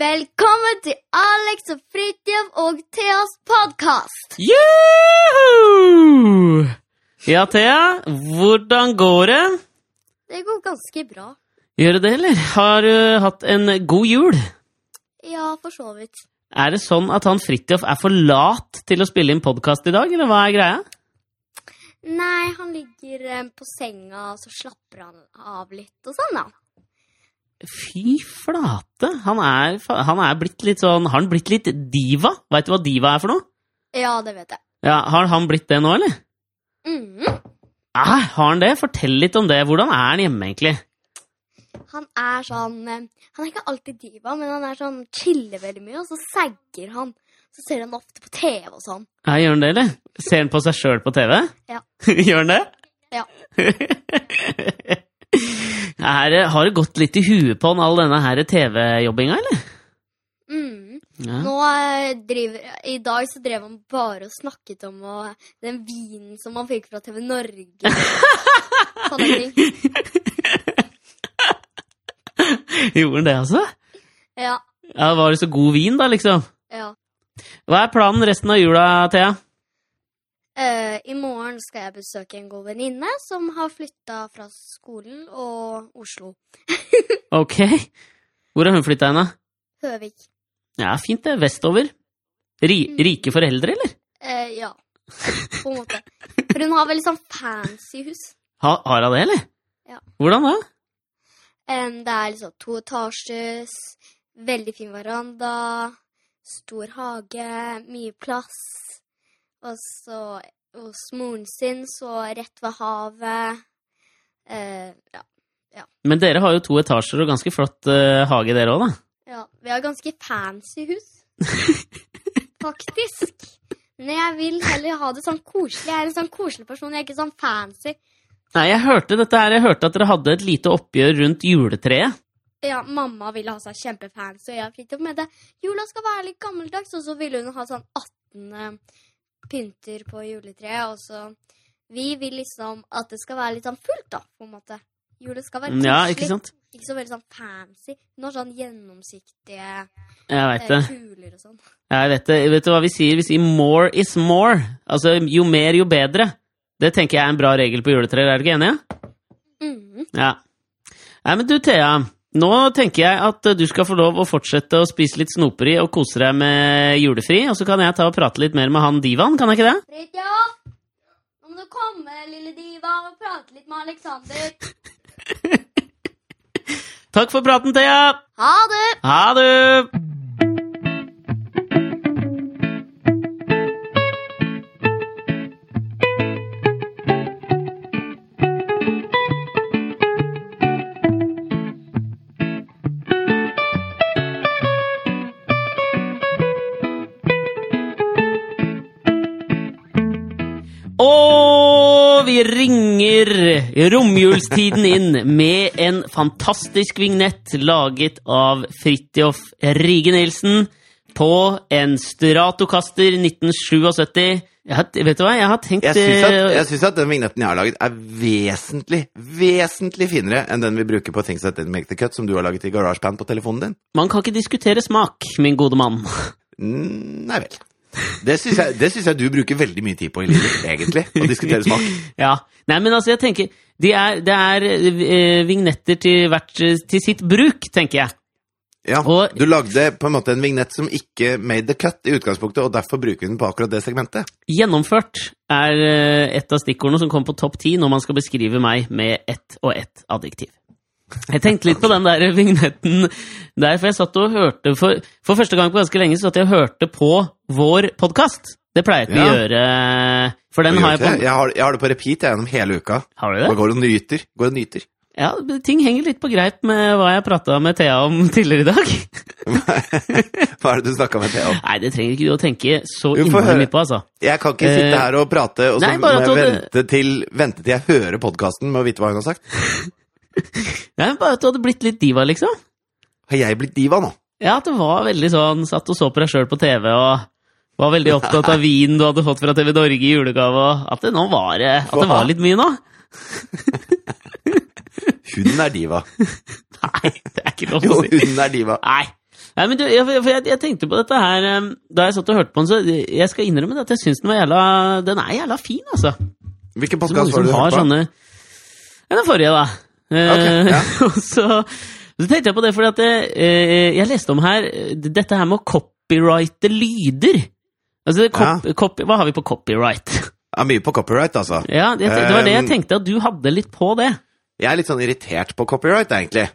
Velkommen til Alex og Fridtjof og Theas podkast. Juhu! Ja, Thea, hvordan går det? Det går ganske bra. Gjør det det, eller? Har du hatt en god jul? Ja, for så vidt. Er det sånn at han Fridtjof er for lat til å spille inn podkast i dag, eller hva er greia? Nei, han ligger eh, på senga, og så slapper han av litt og sånn, da. Fy flate! Han er, han er blitt litt sånn Har han blitt litt diva? Veit du hva diva er for noe? Ja, det vet jeg. Ja, Har han blitt det nå, eller? mm. Ah, har han det? Fortell litt om det. Hvordan er han hjemme, egentlig? Han er sånn eh, Han er ikke alltid diva, men han er sånn chiller veldig mye, og så sagger han. Så ser han ofte på TV og sånn. Ja, gjør han det, eller? Ser han på seg sjøl på TV? Ja. gjør han det? Ja. er, det- har det gått litt i huet på han all denne her TV-jobbinga, eller? Mm. Ja. Nå eh, driver I dag så drev han bare og snakket om og, den vinen som han fikk fra TV Norge. Sånne ting. Gjorde han det, altså? Ja. Ja, Var det så god vin, da, liksom? ja. Hva er planen resten av jula, Thea? Eh, I morgen skal jeg besøke en god venninne som har flytta fra skolen og Oslo. Ok. Hvor har hun flytta hen, da? Høvik. Ja, fint det. Vestover. Ri rike foreldre, eller? Eh, ja, på en måte. For hun har veldig sånn fancy hus. Ha, har hun det, eller? Ja. Hvordan da? Um, det er liksom to etasjes, veldig fin veranda, stor hage, mye plass. Og så hos moren sin, så rett ved havet. Eh, ja. Men dere har jo to etasjer og ganske flott eh, hage, dere òg, da. ja. Vi har ganske fancy hus. Faktisk. Men jeg vil heller ha det sånn koselig. Jeg er en sånn koselig person, jeg er ikke sånn fancy. Nei, jeg hørte dette her, jeg hørte at dere hadde et lite oppgjør rundt juletreet. Ja, mamma ville ha seg kjempefancy, og jeg fikk opp med det. Jula skal være litt gammeldags, og så ville hun ha sånn 18 pynter på juletreet, og så Vi vil liksom at det skal være litt sånn fullt, da, på en måte. Julet skal være koselig. Ja, ikke sant? Ikke så veldig sånn fancy. Hun sånn gjennomsiktige Jeg veit eh, det. kuler og sånn. Jeg vet det. Vet du hva vi sier? Vi sier 'more is more'. Altså jo mer, jo bedre. Det tenker jeg er en bra regel på juletreet er du ikke enig? Mm. Ja. Nei, men du Thea, nå tenker jeg at du skal få lov å fortsette å spise litt snoperi og kose deg med julefri, og så kan jeg ta og prate litt mer med han divaen, kan jeg ikke det? Fridtjof! Nå må du komme, lille diva, og prate litt med Aleksander. Takk for praten, Thea! Ha det! Ha det! Ringer romjulstiden inn med en fantastisk vignett laget av Fridtjof Rige Nilsen på en Stratocaster 1977. Jeg vet du hva, jeg har tenkt Jeg syns at, eh, jeg synes at den vignetten jeg har laget, er vesentlig, vesentlig finere enn den vi bruker på Things That Didn't Make The Cut, som du har laget i GarageBand på telefonen din. Man kan ikke diskutere smak, min gode mann. Mm, nei vel. Det syns jeg, jeg du bruker veldig mye tid på i livet, egentlig. Å diskutere smak. Ja. Nei, men altså, jeg tenker de er, Det er eh, vignetter til, hvert, til sitt bruk, tenker jeg. Ja, Og- Du lagde på en måte en vignett som ikke made the cut i utgangspunktet, og derfor bruker vi den på akkurat det segmentet. Gjennomført er eh, et av stikkordene som kommer på topp ti når man skal beskrive meg med ett og ett adjektiv. Jeg tenkte litt på den der vignetten der, for jeg satt og hørte For, for første gang på ganske lenge så satt jeg og hørte på vår podkast. Det pleier ikke ja. å gjøre, for den har jeg på jeg, har, jeg har det på repeat jeg, gjennom hele uka. Har du det? går og nyter. Går og nyter. Ja, ting henger litt på greip med hva jeg prata med Thea om tidligere i dag. Hva er det du snakka med Thea om? Nei, det trenger ikke du å tenke så innmari mye på, altså. Jeg kan ikke sitte Eh, her og prate, og så nei, må jeg vente, vente til, vente til jeg hører podkasten med å vite hva hun har sagt. Nei, bare at du hadde blitt litt diva, liksom. Har jeg blitt diva nå? Ja, at det var veldig sånn Satt og så på deg sjøl på TV og var veldig opptatt av vin du hadde fått fra TV Norge i julegave, og at det nå var At det var litt mye nå. Hun er diva. Nei, det er ikke lov å si. Jo, hun er diva. Nei. Nei, men du, jeg, jeg, jeg tenkte på dette her eh, da jeg satt og hørte på den, så jeg skal innrømme det at jeg syns den var jævla Den er jævla fin, altså. Hvilken podkast var det du hørte på? sånne den forrige, da. Eh, Ok, ja. så, så tenkte jeg på det fordi at eh, jeg leste om her eh, dette her med å copyrighte lyder. Altså, cop, copy, hva har vi på copyright? Ja, mye på copyright, altså. Ja, det, det var det jeg tenkte, at du hadde litt på det. Jeg er litt sånn irritert på copyright, egentlig.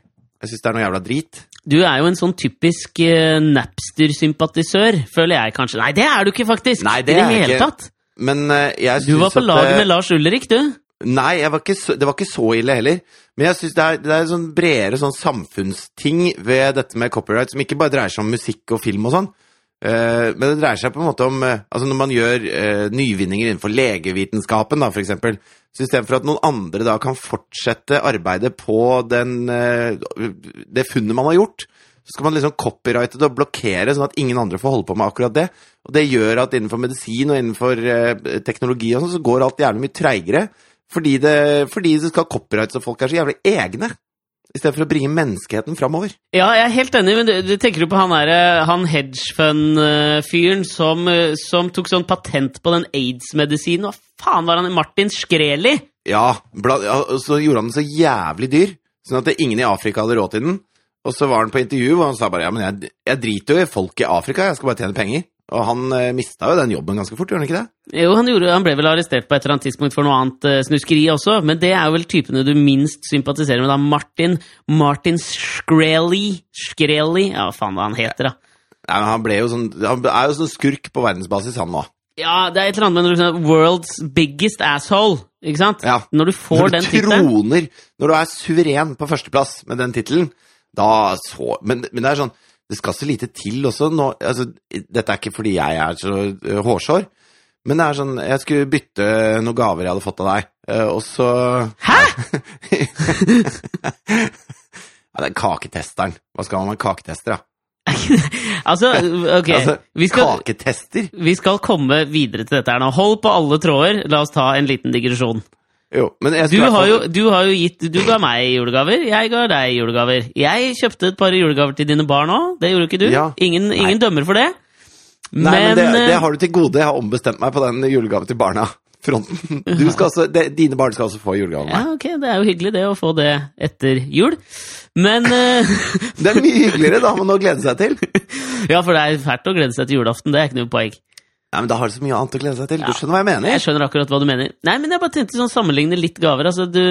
Jeg syns det er noe jævla drit. Du er jo en sånn typisk uh, Napster-sympatisør, føler jeg kanskje. Nei, det er du ikke, faktisk! Nei, det I det er jeg hele ikke. tatt. Men uh, jeg Du var på at lag eh, med Lars Ulrik, du. Nei, var så, det var ikke så ille heller. Men jeg syns det, det er en sånn bredere sånn samfunnsting ved dette med copyright, som ikke bare dreier seg om musikk og film og sånn. Uh, men det dreier seg på en måte om uh, Altså når man gjør uh, nyvinninger innenfor legevitenskapen, da, for eksempel. Så istedenfor at noen andre da kan fortsette arbeidet på den, det funnet man har gjort, så skal man liksom copyrighte det og blokkere, sånn at ingen andre får holde på med akkurat det. Og det gjør at innenfor medisin og innenfor teknologi og sånn, så går alt jævlig mye treigere. Fordi det, fordi det skal copyrights, og folk er så jævlig egne. I stedet for å bringe menneskeheten framover. Ja, jeg er helt enig, men du, du tenker jo på han, der, han hedgefund-fyren som, eh, som tok sånn patent på den aids-medisinen. Hva faen var han? Martin Skreli? Ja, så gjorde han den så jævlig dyr, sånn at ingen i Afrika hadde råd til den. Og så var han på intervju, og han sa bare ja, men jeg, jeg driter jo i folk i Afrika, jeg skal bare tjene penger. Og han eh, mista jo den jobben ganske fort, gjorde han ikke det? Jo, han, gjorde, han ble vel arrestert på et eller annet tidspunkt for noe annet eh, snuskeri også, men det er jo vel typene du minst sympatiserer med, da. Martin Martin Shkreli Shkreli Ja, faen hva han heter, da. Nei, men Han ble jo sånn, han er jo sånn skurk på verdensbasis, han nå. Ja, det er et eller annet med noe sånn World's biggest asshole, ikke sant? Ja. Når du får Når du den tittelen. troner, når du er suveren på førsteplass med den tittelen, da så men, men det er sånn Det skal så lite til også nå altså, Dette er ikke fordi jeg er så øh, hårsår, men det er sånn Jeg skulle bytte noen gaver jeg hadde fått av deg, øh, og så Hæ?! Ja, det er kaketesteren. Hva skal man med kaketester, da? altså, ok, Altså, vi skal, kaketester? vi skal komme videre til dette her nå. Hold på alle tråder. La oss ta en liten digresjon. Jo, men jeg Du har, jo, du har jo gitt Du ga meg julegaver, jeg ga deg julegaver. Jeg kjøpte et par julegaver til dine barn òg. Det gjorde ikke du. Ja. Ingen, ingen dømmer for det. Nei, men, det, eh, det har du til gode. Jeg har ombestemt meg på den julegave til barna-fronten. Du skal også, de, dine barn skal også få julegave av Ja, ok, det er jo hyggelig det å få det etter jul. Men eh, Det er mye hyggeligere, da har man noe å glede seg til. Ja, for det er fælt å glede seg til julaften. Det er ikke noe poeng. Nei, men Da har du så mye annet å glede seg til. Ja. Du skjønner hva jeg mener? Jeg skjønner akkurat hva du mener. Nei, men jeg bare tenkte sånn sammenligne litt gaver. Altså, du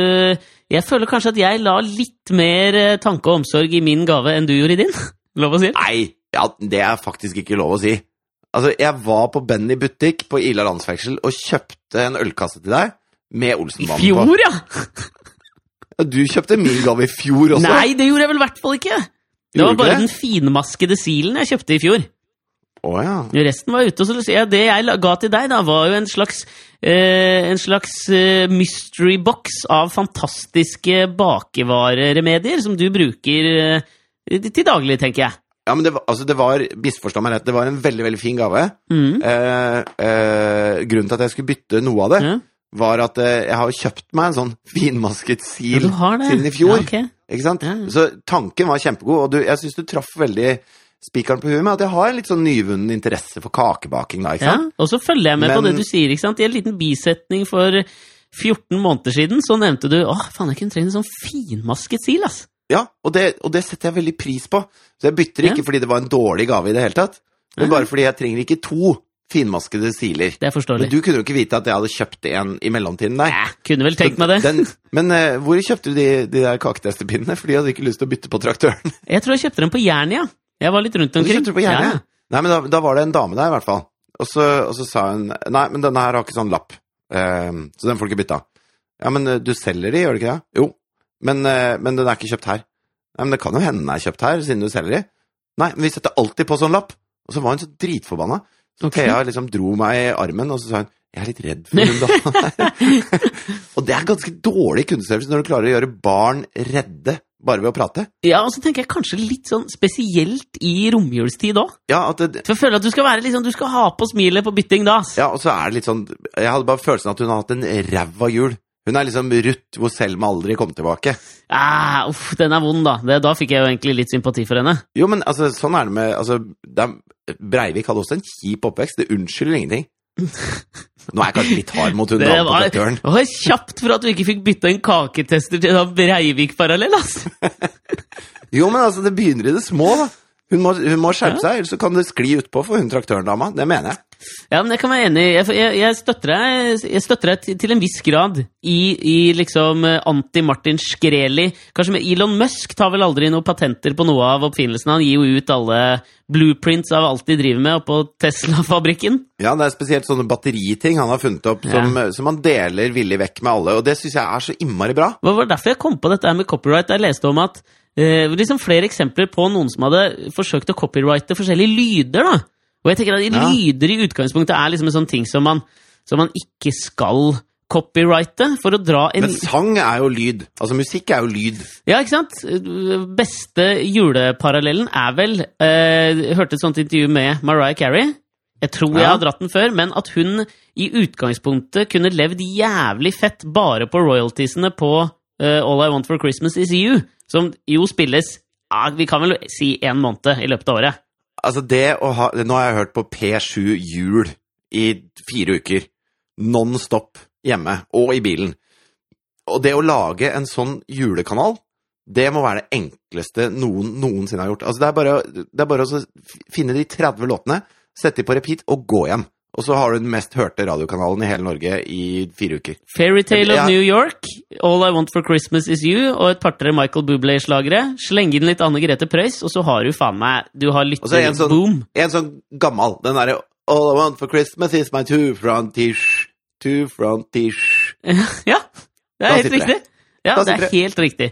Jeg føler kanskje at jeg la litt mer eh, tanke og omsorg i min gave enn du gjorde i din. Lov å si? Nei, ja, det er faktisk ikke lov å si. Altså, Jeg var på Benny butikk på Ila landsfengsel og kjøpte en ølkasse til deg med Olsenbanen på. I fjor, ja! Ja, Du kjøpte min gave i fjor også. Nei, det gjorde jeg vel i hvert fall ikke! Det var bare den finmaskede silen jeg kjøpte i fjor. Å ja. Resten var ute. og så ja, Det jeg ga til deg, da, var jo en slags, eh, en slags eh, mystery box av fantastiske bakevareremedier som du bruker eh, til daglig, tenker jeg. Ja, men det var, altså, det var misforstå meg rett, det var en veldig veldig fin gave. Mm. Eh, eh, grunnen til at jeg skulle bytte noe av det, Ja. var at eh, jeg har kjøpt meg en sånn finmasket sil ja, siden i fjor. Ja, okay. Ikke sant? Så tanken var kjempegod, og du, jeg syns du traff veldig spikeren på huet med at jeg har en litt sånn nyvunnen interesse for kakebaking. da, ikke sant? Ja, og så følger jeg med på det du sier. ikke sant? I en liten bisetning for 14 måneder siden så nevnte du åh, faen, jeg kunne trengt en sånn finmasket sil. ass. Ja, og det, og det setter jeg veldig pris på. Så jeg bytter Ja. ikke fordi det var en dårlig gave i det hele tatt, men bare fordi jeg trenger ikke to finmaskede siler. Det er forståelig. Men du kunne jo ikke vite at jeg hadde kjøpt en i mellomtiden der. Æ, kunne vel tenkt meg det. Den, men uh, hvor kjøpte du de, de der kaketestepinnene? For de hadde ikke lyst til å bytte på traktøren. Jeg tror jeg kjøpte dem på Jernia. Jeg var litt rundt omkring. Du på Ja. Nei, men da, da var det en dame der, i hvert fall. Og så, og så sa hun Nei, men denne her har ikke sånn lapp, eh, så den får du ikke bytta. Ja, men eh, du selger de, gjør du ikke det? Jo. Men, eh, men den er ikke kjøpt her. Nei, men det kan jo hende den er kjøpt her, siden du selger de. Nei, men vi setter alltid på sånn lapp. Og så var hun så dritforbanna. Så Ok. Thea liksom dro meg i armen, og så sa hun jeg er litt redd for hun dama der. og det er ganske dårlig kundeservice når du klarer å gjøre barn redde bare ved å prate. Ja, og så tenker jeg kanskje litt sånn spesielt i romjulstid òg. Ja, at det, For jeg føler at du skal være litt sånn, du skal ha på smilet på bytting da. ass. Ja, og så er det litt sånn Jeg hadde bare følelsen at hun har hatt en ræva jul. Hun er liksom Ruth, hvor Selma aldri kom tilbake. Ah, uff, den er vond, da. Det, da fikk jeg jo egentlig litt sympati for henne. Jo, men altså, sånn er det med altså, det er, Breivik hadde også en kjip oppvekst. Det unnskylder ingenting. Nå er jeg kanskje litt hard mot hun var, det var kjapt for at du ikke fikk bytta en kaketester til en Breivik-parallell, altså! Jo, men altså, det begynner i det små, da. Hun må, hun må skjerpe seg, ellers så kan det skli utpå for hun traktørendama. Det mener jeg. Ja, men jeg kan være enig. Jeg, jeg, jeg, støtter, deg, jeg støtter deg til, en viss grad i, i liksom eh, anti-Martin Skreli. Kanskje med Elon Musk tar vel aldri noen patenter på noe av oppfinnelsene. Han gir jo ut alle blueprints av alt de driver med oppå Tesla-fabrikken. Ja, det er spesielt sånne batteriting han har funnet opp, som, som han deler villig vekk med alle. Og det syns jeg er så innmari bra. Det var derfor jeg kom på dette med copyright. Jeg leste om at eh, liksom flere eksempler på noen som hadde forsøkt å copyrighte forskjellige lyder. da. Og jeg tenker at Ja. Lyder i utgangspunktet er liksom en sånn ting som man, som man ikke skal copyrighte for å dra en Men sang er jo lyd. Altså, musikk er jo lyd. Ja, ikke sant? Beste juleparallellen er vel eh, Jeg hørte et sånt intervju med Mariah Carey. Jeg tror jeg Ja. har dratt den før, men at hun i utgangspunktet kunne levd jævlig fett bare på royaltiesene på uh, All I Want for Christmas Is You, som jo spilles ah, vi kan vel si én måned i løpet av året. Altså, det å ha Nå har jeg hørt på P7 Jul i fire uker. Non stop hjemme og i bilen. Og det å lage en sånn julekanal, det må være det enkleste noen noensinne har gjort. Altså, det er bare, det er bare å finne de 30 låtene, sette de på repeat og gå hjem. Og så har du den mest hørte radiokanalen i hele Norge i fire uker. Fairytale of Ja. New York, All I Want for Christmas Is You og et par-tre Michael Bublé-slagere. Sleng inn litt Anne Grete Preus, og så har du faen meg Du har er en sånn, lytter-boom. en sånn gammel, den derre All I want for Christmas is my two frontish, two frontish. Ja, det er helt riktig. Ja, det er helt riktig.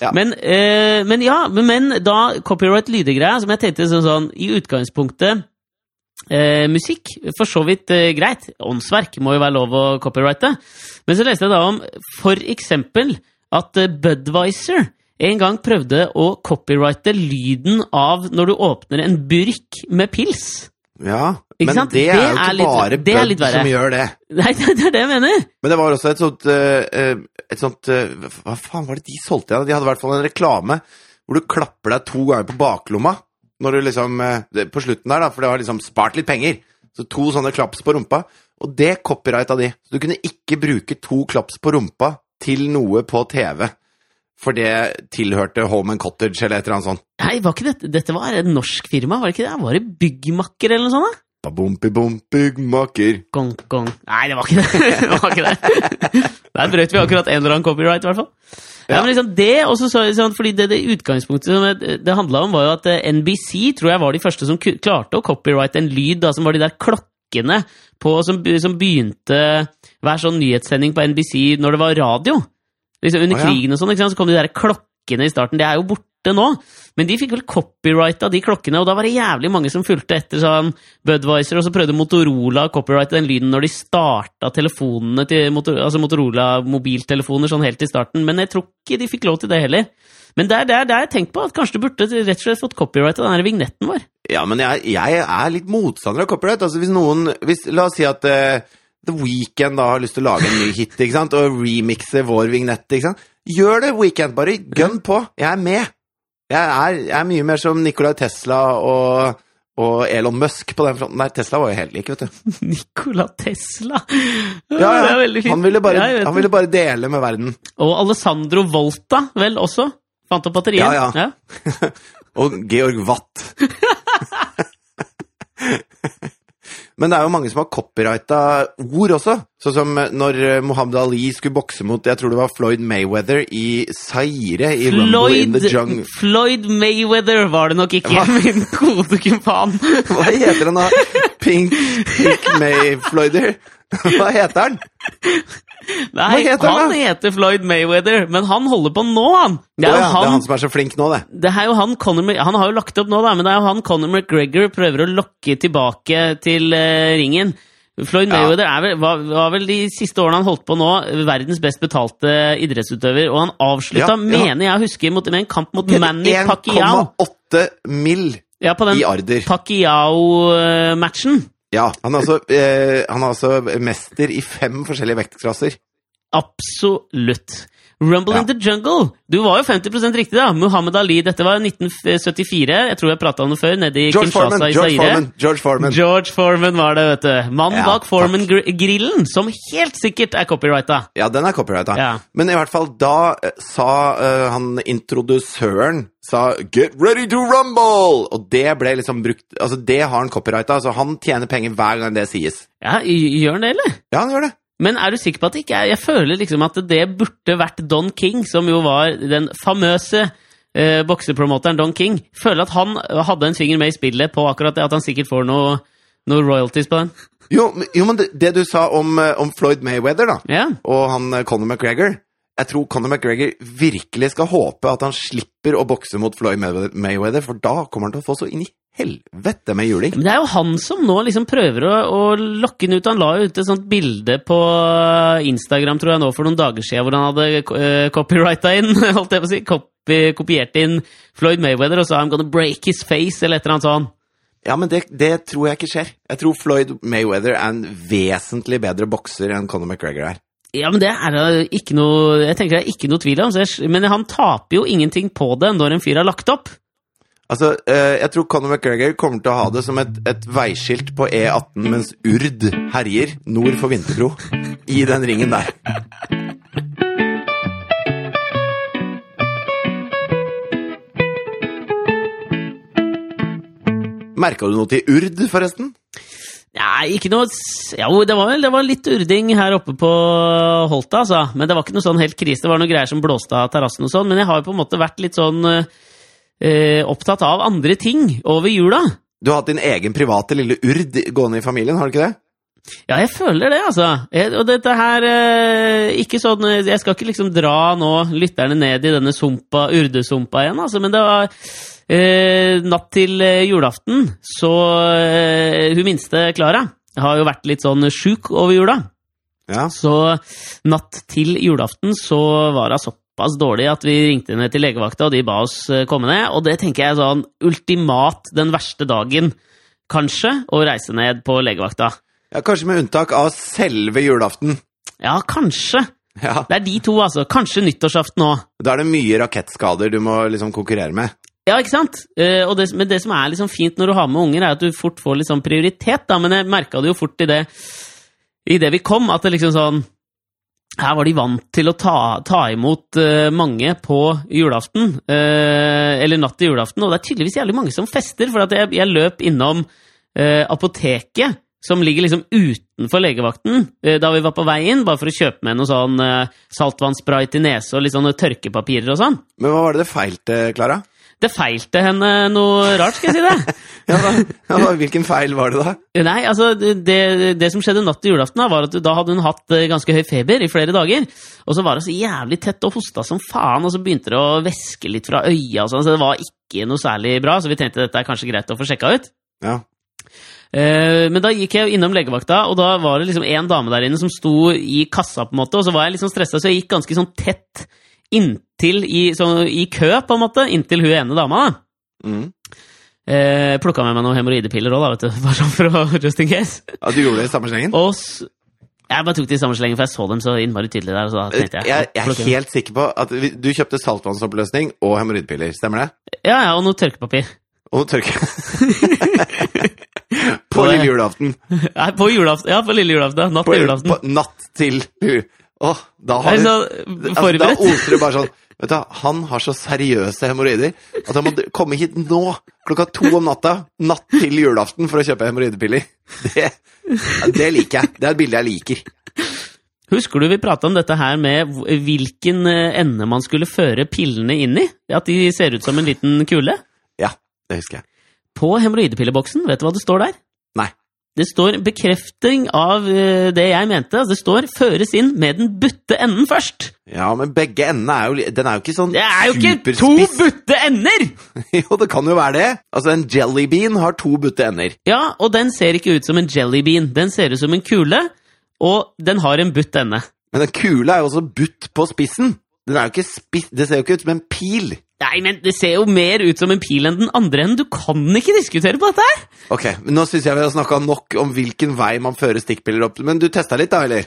Ja. Men, eh, men ja, men, men da copyright lydegreia, som jeg tenkte sånn, sånn i utgangspunktet eh, Musikk, for så vidt eh, greit. Åndsverk må jo være lov å copyrighte. Men så leste jeg da om for eksempel at eh, Budwiser en gang prøvde å copyrighte lyden av når du åpner en burk med pils. Ja, Ikke men sant? det er jo jo er ikke litt- bare det Bud som gjør det. Nei, det er det jeg mener! Men det var også et sånt eh, eh, Et sånt eh, Hva faen var det de solgte igjen? De hadde i hvert fall en reklame hvor du klapper deg to ganger på baklomma når du liksom eh, På slutten der, da, for det har liksom spart litt penger. Så to sånne klaps på rumpa. Og det copyrighta de. Så du kunne ikke bruke to klaps på rumpa til noe på TV. For det tilhørte Home and Cottage eller et eller annet sånt. Nei, var ikke dette, dette var et norsk firma, var det ikke det? Var det Byggmakker eller noe sånt? da? Babompi-bom, byggmaker. Gong, gong. Nei, det var ikke det. det, var ikke det. Der brøt vi akkurat en eller annen copyright, i hvert fall. Ja, men liksom det, også så, sånn, fordi det, det utgangspunktet som det, det handla om, var jo at eh, NBC tror jeg var de første som klarte å copyrighte en lyd, da, som var de der klokkene på, som, som begynte hver sånn nyhetssending på NBC når det var radio. Liksom Under krigen og sånn, så kom de der klokkene i starten. Det er jo borte nå. Men de fikk vel copyrighta de klokkene, og da var det jævlig mange som fulgte etter sånn Budwiser, og så prøvde Motorola å copyrighte den lyden når de starta telefonene til altså Motorola mobiltelefoner sånn helt i starten, men jeg tror ikke de fikk lov til det heller. Men det er det, er jeg tenkt på, at kanskje du burde rett og slett fått copyrighta den her vignetten vår. Ja, men jeg, jeg er litt motstander av copyright. Altså hvis noen hvis, La oss si at uh The Weeknd da har lyst til å lage en ny hit ikke sant? og remixe vår vignett. ikke sant? Gjør det, Weekend. Bare gønn på. Jeg er med. Jeg er, jeg er mye mer som Nicolai Tesla og, og Elon Musk på den fronten. Nei, Tesla var jo helt lik, vet du. Nikola Tesla. Ja, ja. Han ville bare, Ja, han ville bare dele med verden. Og Alessandro Volta, vel også? Fant opp batteriet. Ja, ja. Og Georg Watt. Men det er jo mange som har copyrighta ord også. Sånn som når eh, Muhammad Ali skulle bokse mot jeg tror det var Floyd Mayweather i Zaire i Rumble in the Floyd, Jungle. Floyd Mayweather var det nok ikke, Hva? min gode kumpan. Hva heter han da? Pink, Pink Mayfloyder? Hva heter han? Nei, heter han han heter Floyd Mayweather, men han holder på nå, han. Det er jo ja, det er han, han som er så flink nå, det. det er jo han, Conor, han har jo lagt opp nå, da, men det er jo han Conor McGregor prøver å lokke tilbake til uh, ringen. Floyd Ja. Mayweather er vel, var, var vel de siste årene han holdt på nå, verdens best betalte idrettsutøver, og han avslutta, Ja, ja. mener jeg å huske, mot, med en kamp mot Manny Pacquiao. 1,8 mill. Ja, på den. Pacquiao-matchen. Ja, han er, altså, eh, han er altså mester i fem forskjellige vektklasser. Absolutt. Rumble Ja. in the Jungle. Du var jo 50% riktig, da. Muhammad Ali. Dette var 1974. Jeg tror jeg prata om det før. Nede i George Kinshasa Foreman, i George Foreman, George Foreman. George Foreman var det, vet du. Mannen Ja, bak Foreman-grillen, som helt sikkert er copyrighta. Ja, den er copyrighta. Ja. Men i hvert fall da eh, sa uh, han introdusøren sa 'Get ready to rumble!' Og det ble liksom brukt Altså, det har han copyrighta. Altså, han tjener penger hver gang det sies. Ja, gjør han det, eller? Ja, han gjør det. Men er du sikker på at det ikke er Jeg føler liksom at det burde vært Don King, som jo var den famøse eh, boksepromoteren Don King. Føler at han hadde en finger med i spillet på akkurat det, at han sikkert får noe, noe royalties på den. Jo, jo men det, det du sa om, eh, om Floyd Mayweather, da, Ja. og han eh, Conor McGregor Jeg tror Conor McGregor virkelig skal håpe at han slipper å bokse mot Floyd Mayweather, for da kommer han til å få så inn i helvete med juling. Men det er jo han som nå liksom prøver å, å lokke den ut. Han la jo ut et sånt bilde på Instagram tror jeg nå for noen dager siden, hvor han hadde uh, copyrighta inn, holdt jeg på å si, copy, kopiert inn Floyd Mayweather og sa 'I'm gonna break his face', eller et eller annet sånt. Ja, men det, det tror jeg ikke skjer. Jeg tror Floyd Mayweather er en vesentlig bedre bokser enn Conor McGregor er. Ja, men det er det ikke noe Jeg tenker det er ikke noe tvil om. Men han taper jo ingenting på det når en fyr har lagt opp. Altså, eh, Jeg tror Conor McGregor kommer til å ha det som et, et veiskilt på E18 mens Urd herjer nord for Vinterbro. I den ringen der. Merka du noe til Urd, forresten? Nei, ikke noe Jo, det var vel det var litt urding her oppe på Holta, altså. Men det var ikke noe sånn helt krise. Det var noe greier som blåste av terrassen og sånn. Men jeg har jo på en måte vært litt sånn eh, opptatt av andre ting over jula. Du har hatt din egen private lille Urd gående i familien, har du ikke det? Ja, jeg føler det, altså. Jeg, og dette her eh, Ikke sånn eh, Jeg skal ikke liksom dra nå lytterne ned i denne sumpa, urdesumpa igjen, altså, men det var eh, natt til eh, julaften, så eh, Hun minste, Klara, har jo vært litt sånn sjuk over jula. Ja. Så natt til julaften så var hun såpass dårlig at vi ringte henne til legevakta, og de ba oss eh, komme ned. Og det tenker jeg er sånn ultimat den verste dagen, kanskje, å reise ned på legevakta. Ja, Kanskje med unntak av selve julaften. Ja, kanskje. Ja, Det er de to, altså. Kanskje nyttårsaften òg. Da er det mye rakettskader du må liksom konkurrere med. Ja, ikke sant? Uh, det, men det som er liksom fint når du har med unger, er at du fort får litt sånn prioritet, da. Men jeg merka det jo fort i det, i det vi kom, at det liksom sånn her var de vant til å ta, ta imot uh, mange på julaften, uh, eller natt til julaften, og det er tydeligvis jævlig mange som fester, for jeg, jeg løp innom apoteket, som ligger liksom utenfor legevakten, eh, da vi var på vei inn, bare for å kjøpe med noe sånn saltvannspray til nese og litt sånne tørkepapirer og sånn. Men hva var det det feilte, Klara? Det feilte henne noe rart, skal jeg si det. Ja, da, ja, da, hvilken feil var det da? Nei, altså, det, det som skjedde natt til julaften, da, var at da hadde hun hatt eh, ganske høy feber i flere dager. Og så var det så jævlig tett og hosta som faen, og så begynte det å væske litt fra øya og sånn, så det var ikke noe særlig bra, så vi tenkte dette er kanskje greit å få sjekka ut. Ja. Eh, men da gikk jeg innom legevakta, og da var det liksom en dame der inne som sto i kassa, på en måte, og så var jeg liksom stressa, så jeg gikk ganske sånn tett inntil i, sånn, i kø, på en måte, inntil hun ene dama. da. Mm. Eh, Plukka med meg noen hemoroidepiller òg, vet du. Bare sånn for å just in case. ja, du gjorde det i samme slengen? Og jeg bare tok det i samme slengen, for jeg så dem så innmari tydelig der. Jeg, jeg, jeg er helt sikker på at du kjøpte saltvannsoppløsning og hemoroidepiller, stemmer det? Ja, ja, og noe tørkepapir. Og noe tørke... på lille julaften. Nei, på julaften. Ja, på lille julaften. Natt På, til julaften. på natt til Åh, da har du så altså, Da oser det bare sånn Vet du, Han har så seriøse hemoroider at han må komme hit nå, klokka to om natta, natt til julaften, for å kjøpe hemoroidepiller. Det, det liker jeg. Det er et bilde jeg liker. Husker du vi prata om dette her med hvilken eh, ende man skulle føre pillene inn i? At de ser ut som en liten kule? Ja, det husker jeg. På hemoroidepilleboksen, vet du hva det står der? Nei. Det står bekrefting av eh, det jeg mente. Altså, det står 'føres inn med den butte enden først'. Ja, men begge endene er jo Den er jo ikke sånn superspiss. Det er jo ikke to butte ender! Jo, det kan jo være det. Altså, en jellybean har to butte ender. Ja, og den ser ikke ut som en jellybean. Den ser ut som en kule, og den har en butt ende. Men den kule er jo også butt på spissen. Den er jo ikke spiss, Det ser jo ikke ut som en pil. Nei, men det ser jo mer ut som en pil enn den andre enden. Du kan ikke diskutere på dette her! Ok, men Nå syns jeg vi har snakka nok om hvilken vei man fører stikkpiller opp. Men du testa litt, da, eller?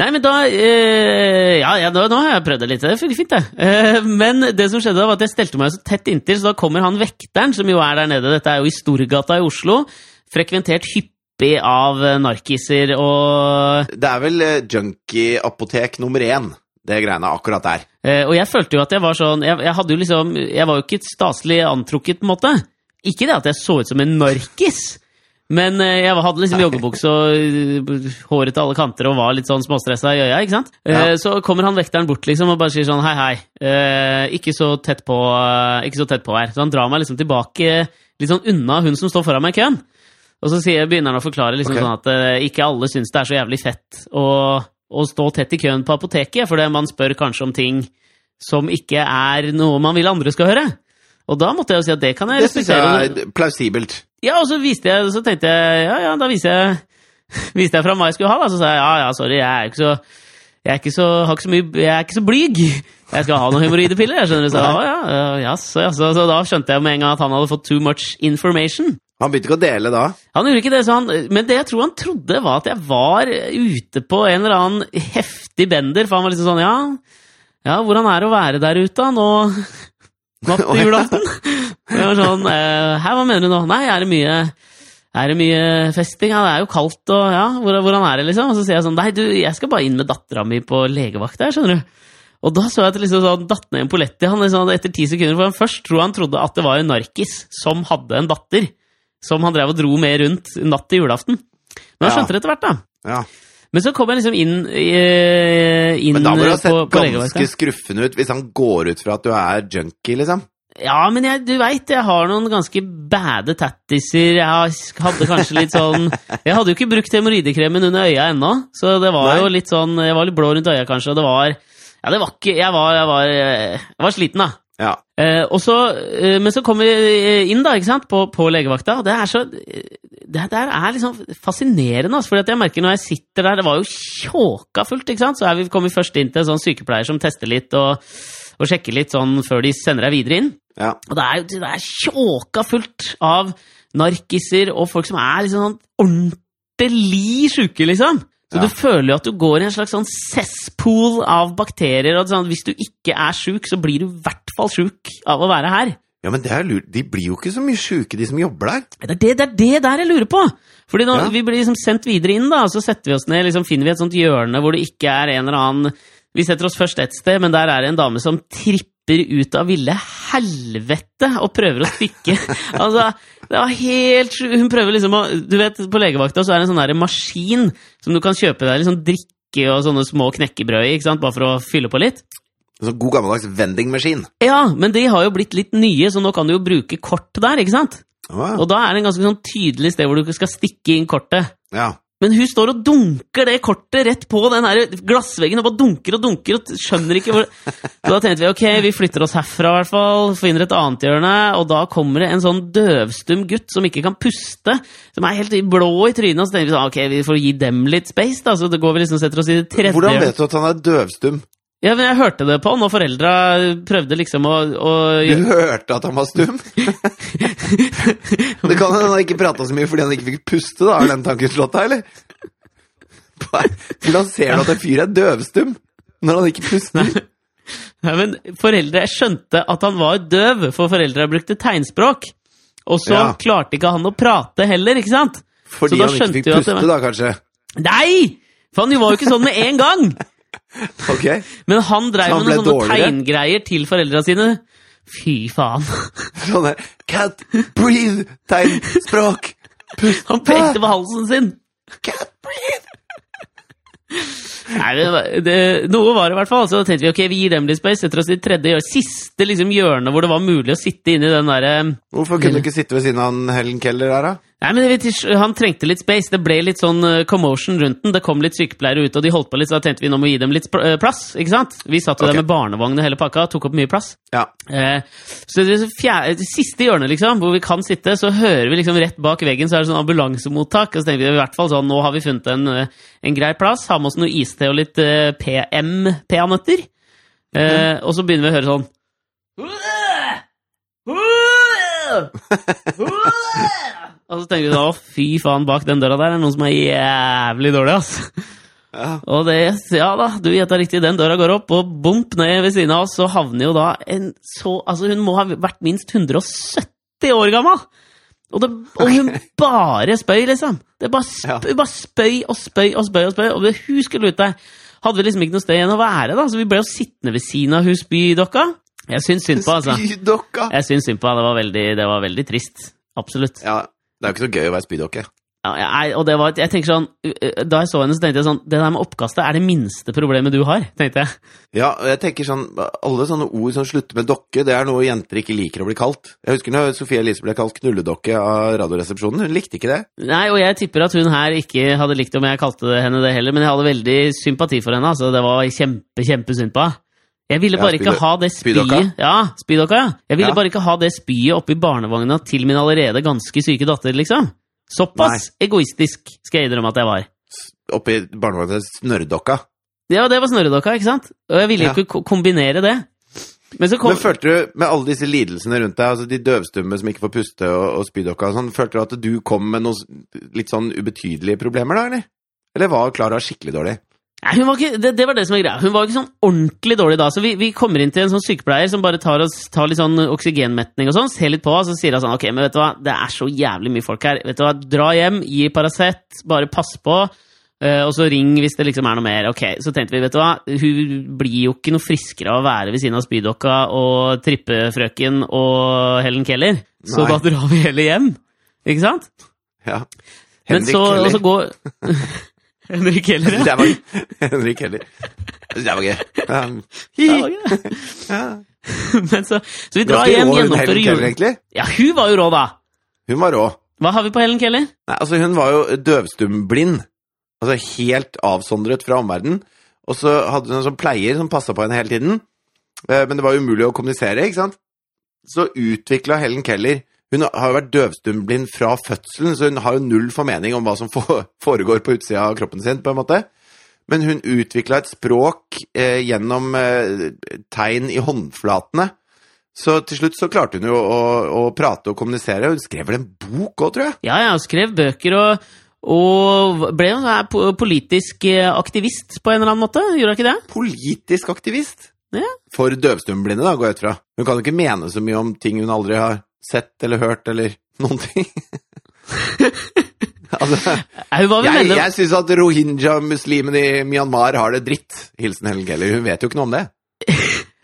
Nei, men da øh, Ja, ja nå, nå har jeg prøvd det litt. Det funker fint, det. Uh, men det som skjedde da, var at jeg stelte meg så tett inntil, så da kommer han vekteren, som jo er der nede. Dette er jo i Storgata i Oslo. Frekventert hyppig av eh, narkiser og Det er vel junkieapotek junkie-apotek nummer én, det greiene akkurat der. eh, Og jeg følte jo at jeg var sånn Jeg, jeg hadde jo liksom Jeg var jo ikke staselig antrukket, på en måte. Ikke det at jeg så ut som en narkis. Men eh, jeg hadde liksom joggebukse og eh, håret til alle kanter og var litt sånn småstressa i øya. ikke sant? Eh, Ja. Så kommer han vekteren bort liksom og bare sier sånn hei, hei, eh, ikke, så tett på, eh, ikke så tett på her. Så han drar meg liksom tilbake litt sånn unna hun som står foran meg i køen. Og så sier, begynner han å forklare liksom okay. sånn at ikke alle syns det er så jævlig fett å, å stå tett i køen på apoteket, fordi man spør kanskje om ting som ikke er noe man vil andre skal høre. Og da måtte jeg jo si at det kan jeg respektere. Det syns jeg er plausibelt. Ja, og så viste jeg, så tenkte jeg Ja, ja, da viser jeg, viste jeg fram hva jeg skulle ha, da. Så sa jeg ja, ja, sorry, jeg er ikke så jeg er ikke så, har ikke så mye, jeg er ikke så blyg. Jeg skal ha noen hemoroidepiller. jeg skjønner. Så, ja, ja, ja, jaså, jaså. Så da skjønte jeg med en gang at han hadde fått too much information. Han begynte ikke å dele da. Han gjorde ikke det, så han, men det jeg tror han trodde, var at jeg var ute på en eller annen heftig bender. For han var liksom sånn Ja, ja hvordan er det å være der ute nå natt til julaften? Jeg var sånn eh, Hæ, hva mener du nå? Nei, er det mye er det mye festing? Ja, det er jo kaldt, og ja, hvordan er det, liksom? Og så sier jeg sånn Nei, du, jeg skal bare inn med dattera mi på legevakt her, skjønner du. Og da så jeg at liksom sånn datt ned en polett i han liksom, etter ti sekunder, for han først tror han trodde at det var en narkis som hadde en datter, som han drev og dro med rundt natt til julaften. Men han skjønte det etter hvert, da. Ja. Men så kom jeg liksom inn, eh, inn Men da må du ha sett på ganske skruffende skruffen ut hvis han går ut fra at du er junkie, liksom. Ja, men jeg, du veit, jeg har noen ganske bade tattiser. Jeg hadde kanskje litt sånn Jeg hadde jo ikke brukt hemoroidekremen under øya ennå, så det var Nei. jo litt sånn Jeg var litt blå rundt øya, kanskje, og det var Ja, det var ikke Jeg var, jeg var, jeg var sliten, da. Ja. Eh, og så, eh, men så kommer vi inn da, ikke på, på legevakta, og det er så Det der er liksom fascinerende, altså, fordi at jeg merker når jeg sitter der Det var jo tjåka fullt, ikke sant? Så er vi, kommer vi først inn til en sånn sykepleier som tester litt og, og sjekker litt sånn før de sender deg videre inn. ja. Og det er jo det er tjåka fullt av narkiser og folk som er liksom sånn ordentlig sjuke, liksom. Så Ja. du føler jo at du går i en slags sånn cesspool av bakterier. og sånn, Hvis du ikke er sjuk, så blir du i hvert fall sjuk av å være her. ja, men det er lurt. De blir jo ikke så mye sjuke, de som jobber der. Det er det, det er det der jeg lurer på! Fordi nå, Ja. Vi blir liksom sendt videre inn, da, og så setter vi oss ned, liksom finner vi et sånt hjørne hvor det ikke er en eller annen Vi setter oss først et sted, men der er det en dame som tripper ut av ville helvete og prøver å stikke. altså, det var helt. Hun prøver liksom å Du vet, på legevakta så er det en sånn der maskin som du kan kjøpe deg liksom drikke og sånne små knekkebrød i, ikke sant, bare for å fylle på litt. En sånn god gammeldags vendingmaskin. Ja, men de har jo blitt litt nye, så nå kan du jo bruke kort der, ikke sant? Ah. Og da er det en ganske sånn tydelig sted hvor du skal stikke inn kortet. ja. Men hun står og dunker det kortet rett på den her glassveggen og bare dunker og dunker og skjønner ikke hvor Så da tenkte vi ok, vi flytter oss herfra i hvert fall, finner et annet hjørne, og da kommer det en sånn døvstum gutt som ikke kan puste, som er helt blå i trynet, og så tenker vi sånn ok, vi får gi dem litt space, da, så det går vi liksom og setter oss i det tredje Hvordan vet du at han er døvstum? Ja, men jeg hørte det på han, og foreldra prøvde liksom å, å Du hørte at han var stum? det kan hende han ikke prata så mye fordi han ikke fikk puste, da. Har den tanken slått deg, eller? Hvordan ser du at en fyr er døvstum når han ikke puster? Nei, men foreldre Jeg skjønte at han var døv, for foreldra brukte tegnspråk. Og så Ja. klarte ikke han å prate heller, ikke sant? Fordi han ikke fikk puste, var- da, kanskje? Nei! For han var jo ikke sånn med en gang! Ok. Men han dreiv han med noen sånne tegngreier til foreldra sine. Fy faen. Sånn der Cat, breathe, tegnspråk. Han pekte på halsen sin. Cat, breathe. Nei, det, det, noe var det i hvert fall. Så tenkte vi ok, vi gir dem litt space. Setter oss i tredje. Siste liksom, hjørne hvor det var mulig å sitte inni den derre Hvorfor kunne du ikke sitte ved siden av Helen Keller der, da? Nei, men vet, Han trengte litt space. Det ble litt sånn eh, commotion rundt den. Det kom litt sykepleiere ut, og de holdt på litt, så da tenkte vi nå må vi gi dem litt eh, plass. ikke sant? Vi satt jo okay. der med barnevogn og hele pakka, tok opp mye plass. Ja. Eh, så det, fjerde, det siste hjørnet, liksom, hvor vi kan sitte, så hører vi liksom rett bak veggen så er det sånn ambulansemottak. Og så tenker vi i hvert fall sånn, nå har vi funnet en, eh, en grei plass. Har med oss noe iste og litt eh, PM-peanøtter. Eh, Og så begynner vi å høre sånn Og så tenker du da, å fy faen, bak den døra der er det noen som er jævlig dårlig, ass. Ja. Og det, ja da, du gjetta riktig, den døra går opp, og bump ned ved siden av oss, så havner jo da en så Altså, hun må ha vært minst 170 år gammel! Og, det, og hun bare spøy, liksom. Det bare, Ja. spøy, bare spøy og spøy og spøy. Og spøy, og hun skulle ut der. Hadde vi liksom ikke noe sted igjen å være, da, så vi ble jo sittende ved siden av hun spydokka. Jeg syns synd på, altså. Spydokka! Jeg syns synd på henne. Det var veldig, det var veldig trist. Absolutt. Ja, det er jo ikke så gøy å være spydokke. Ja, jeg, og det var, jeg tenker sånn, Da jeg så henne, så tenkte jeg sånn Det der med oppkastet er det minste problemet du har. tenkte jeg. Ja, og jeg tenker sånn, alle sånne ord som slutter med dokke, det er noe jenter ikke liker å bli kalt. Jeg husker når Sofie Elise ble kalt knulledokke av Radioresepsjonen. Hun likte ikke det. Nei, Og jeg tipper at hun her ikke hadde likt om jeg kalte henne det heller, men jeg hadde veldig sympati for henne. altså Det var kjempe, kjempesynd på henne. Jeg ville Ja, bare ikke ha det spyet Ja, spydokka, ja. Jeg ville Ja. bare ikke ha det spyet oppi barnevogna til min allerede ganske syke datter, liksom. Såpass egoistisk skal jeg innrømme at jeg var. Oppi barnevogna til snørrdokka. Ja, det var snørredokka, ikke sant? Og jeg ville Ja. ikke kombinere det. Men så kom Men følte du, med alle disse lidelsene rundt deg, altså de døvstumme som ikke får puste, og, og spydokka og sånn, følte du at du kom med noen litt sånn ubetydelige problemer da, eller? Eller var Klara skikkelig dårlig? Nei, var ikke, det, det var det som var greia. Hun var ikke sånn ordentlig dårlig da. Så vi, vi kommer inn til en sånn sykepleier som bare tar, oss, tar litt sånn oksygenmetning og sånn, ser litt på oss og sier sånn Ok, men vet du hva, det er så jævlig mye folk her. Vet du hva, Dra hjem, gi Paracet, bare pass på. Uh, og så ring hvis det liksom er noe mer. Ok, Så tenkte vi, vet du hva, hun blir jo ikke noe friskere av å være ved siden av spydokka og trippefrøken og Helen Keller. Så Nei. da drar vi heller hjem. Ikke sant? Ja. Men Henrik så, og Keller. så går Henrik Keller, ja. Det var Henrik Keller. Det var gøy. Gøy. Ja. Men så, så vi drar hjem, gjennomfører jul... egentlig. Ja, hun var jo rå, da! Hun var rå. Hva har vi på Helen Keller? Nei, altså hun var jo døvstumblind. Altså helt avsondret fra omverdenen. Og så hadde hun en sånn pleier som passa på henne hele tiden. Eh, Men det var umulig å kommunisere, ikke sant? Så utvikla Helen Keller Hun har jo vært døvstumblind fra fødselen, så hun har jo null formening om hva som foregår på utsida av kroppen sin, på en måte. Men hun utvikla et språk eh, gjennom eh, tegn i håndflatene. Så til slutt så klarte hun jo å, å prate og kommunisere. Hun skrev vel en bok òg, tror jeg? Ja, ja, hun skrev bøker og, og ble sånn politisk eh, aktivist på en eller annen måte. Gjorde hun ikke det? politisk aktivist. Ja. For døvstumblinde, da, går jeg ut fra. Hun kan jo ikke mene så mye om ting hun aldri har sett eller hørt, eller noen ting. altså, jeg jeg syns at rohingya-muslimene i Myanmar har det dritt. Hilsen Helen Keller. Hun vet jo ikke noe om det.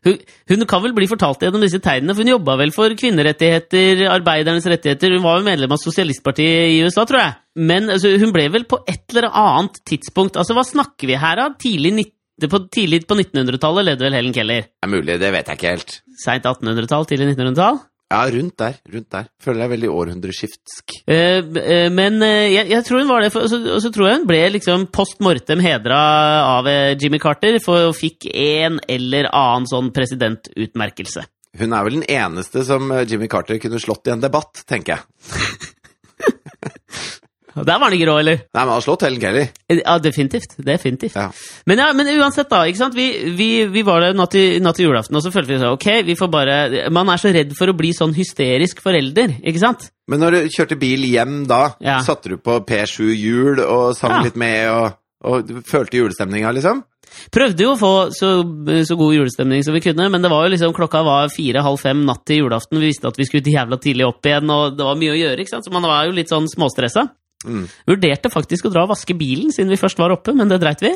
hun, hun kan vel bli fortalt gjennom disse tegnene, for hun jobba vel for kvinnerettigheter, arbeidernes rettigheter. Hun var jo medlem av sosialistpartiet i USA, tror jeg. Men altså, hun ble vel på et eller annet tidspunkt Altså, hva snakker vi her av? Tidlig, på, tidlig på 1900-tallet levde vel Helen Keller. Det er mulig, det vet jeg ikke helt. Seint 1800-tall, tidlig 1900-tall? Ja, rundt der. rundt der. Føler jeg veldig århundreskiftsk. Eh, eh, men eh, jeg, jeg tror hun var det, og så, så tror jeg hun ble liksom post mortem hedra av eh, Jimmy Carter, for hun fikk en eller annen sånn presidentutmerkelse. Hun er vel den eneste som eh, Jimmy Carter kunne slått i en debatt, tenker jeg. Der var han ikke rå, eller? Nei, men han har slått Helen Keller. Eh, Ja, definitivt. definitivt. Ja. Men, ja, men uansett, da. ikke sant? Vi, vi, vi var der natt til, natt til julaften, og så følte vi sånn Ok, vi får bare Man er så redd for å bli sånn hysterisk forelder, ikke sant? Men når du kjørte bil hjem da, Ja. satte du på P7 Jul og sang litt med, og, og følte julestemninga, liksom? Prøvde jo å få så, så god julestemning som vi kunne, men det var jo liksom klokka var fire-halv fem natt til julaften. Vi visste at vi skulle jævla tidlig opp igjen, og det var mye å gjøre, ikke sant? så man var jo litt sånn småstressa. Mm. Vurderte faktisk å dra og vaske bilen siden vi først var oppe, men det dreit vi.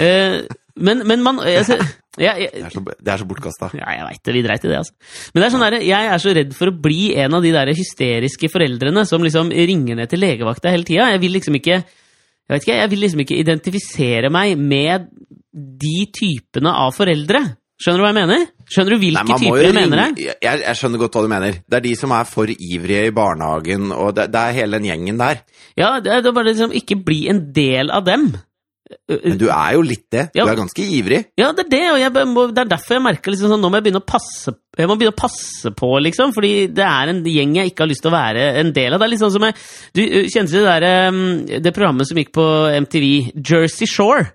Eh, men, men man altså, jeg, jeg, Det er så, det er så bortkasta. Ja, jeg veit det. Vi dreit i det, altså. Men det er sånn der, jeg er så redd for å bli en av de der hysteriske foreldrene som liksom ringer ned til legevakta hele tida. Jeg vil liksom ikke jeg ikke, jeg vil liksom ikke identifisere meg med de typene av foreldre. Skjønner du hva jeg mener? Skjønner du hvilke typer jeg mener her? jeg, jeg skjønner godt hva du mener. Det er de som er for ivrige i barnehagen, og det, det er hele den gjengen der. Ja, det er bare liksom ikke bli en del av dem. Men du er jo litt det. Du Ja. er ganske ivrig. Ja, det er det, og jeg, må, det er derfor jeg merker liksom sånn, nå må jeg begynne å passe jeg må begynne å passe på, liksom, fordi det er en gjeng jeg ikke har lyst til å være en del av. Det er litt sånn som jeg, Du kjente det, der, um, det programmet som gikk på MTV, Jersey Shore?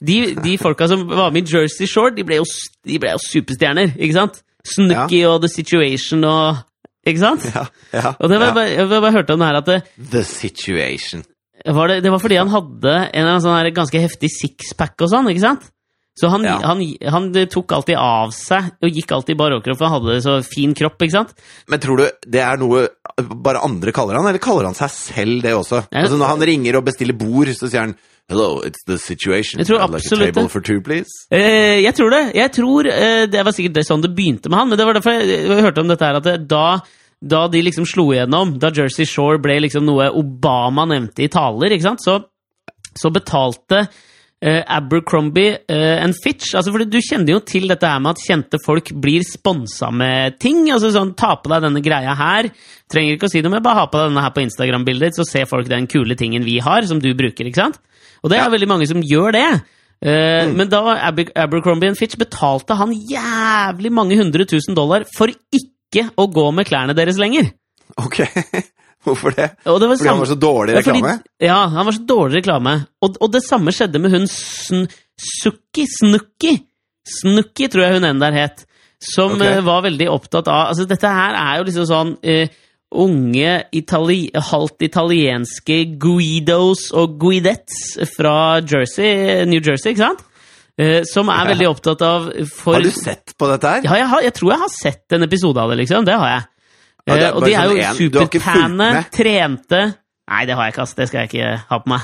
De, de folka som var med i Jersey Shore, de ble jo, de ble jo superstjerner, ikke sant? Snooki og The Situation og Ikke sant? Ja, ja, Og det var, ja. jeg bare hørte om det her at det, The situation. var det, det var fordi han hadde en sånn her ganske heftig sixpack og sånn, ikke sant? Så han, Ja. han, han tok alltid av seg og gikk alltid i bar overkropp, for han hadde så fin kropp, ikke sant? Men tror du det er noe bare andre kaller han, eller kaller han seg selv det også? Ja. Altså Når han ringer og bestiller bord, så sier han Hello, it's the situation. Jeg tror I'd like a table for two, please. Eh, jeg tror det. Jeg tror eh, Det var sikkert det sånn det begynte med han, men det var derfor jeg, jeg hørte om dette her, at det, da, da de liksom slo igjennom, da Jersey Shore ble liksom noe Obama nevnte i taler, ikke så, så betalte eh, Abercrombie eh, and Fitch altså fordi Du kjenner jo til dette her med at kjente folk blir sponsa med ting. altså sånn, Ta på deg denne greia her. Trenger ikke å si noe, mer, bare ha på deg denne her på Instagram-bildet, så ser folk den kule tingen vi har, som du bruker. ikke sant? Og det er veldig mange som gjør det. Eh, Men da Aber Abercrombie Fitch betalte han jævlig mange hundre tusen dollar for ikke å gå med klærne deres lenger. Ok, hvorfor det? Og det var Fordi han var så dårlig Ja, reklame? Ja, han var så dårlig reklame. Og, og det samme skjedde med hun Sn Sukki, Snukki, Snukki tror jeg hun enn der het, som Ok. eh, var veldig opptatt av Altså, dette her er jo liksom sånn uh, unge itali halvt italienske Guidos og Guidettes fra Jersey, New Jersey, ikke sant? Eh, som er Ja. veldig opptatt av for, Har du sett på dette her? Ja, jeg, har, jeg tror jeg har sett en episode av det, liksom. Det har jeg. Ja, det er Eh, og de er jo sånn med? trente Nei, det har jeg ikke, ass. Det skal jeg ikke ha på meg.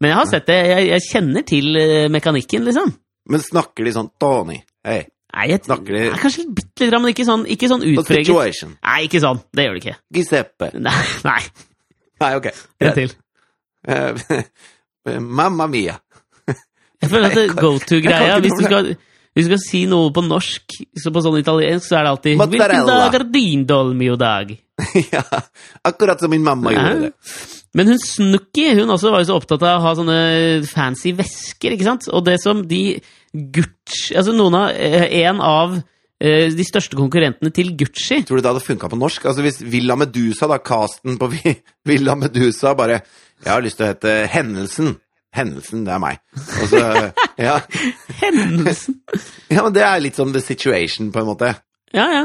Men jeg har sett det. Jeg, jeg kjenner til eh, mekanikken, liksom. Men snakker de sånn Tony, hei, Nei, jeg, Snakker de- Nei, Kanskje bitte litt, men ikke sånn, ikke sånn utpreget. situation, Nei, ikke sånn. Det gjør de ikke. Giuseppe. Nei, nei. Nei, ok. En til. Eh, Mamma mia. Jeg føler at det Jeg go to-greia jeg kan ikke hvis, du skal- hvis du skal si noe på norsk, så på sånn italiensk, så er det alltid Hvilken dag er din dolmio-dag? ja, akkurat som min mamma Ja. gjorde det. Men hun Snooki hun også var jo så opptatt av å ha sånne fancy vesker, ikke sant? Og det som de Gucci Altså noen av eh, En av eh, de største konkurrentene til Gucci Tror du det hadde funka på norsk? Altså Hvis Villa Medusa, da, casten på Villa Medusa bare Jeg har lyst til å hete Hendelsen. Hendelsen, det er meg. Så, ja. Hendelsen! ja, men det er litt som The Situation, på en måte. Ja, ja.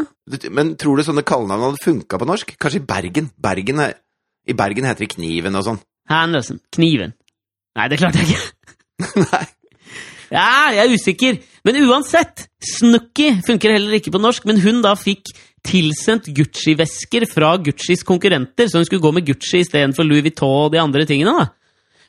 Men tror du sånne kallenavn hadde funka på norsk? Kanskje i Bergen? Bergen er, I Bergen heter det Kniven og sånn. Hendelsen. Kniven. Nei, det klarte jeg ikke. Nei. Ja, jeg er usikker. Men uansett, Snooki funker heller ikke på norsk, men hun da fikk tilsendt Gucci-vesker fra Guccis konkurrenter, så hun skulle gå med Gucci istedenfor Louis Vuitton og de andre tingene. da.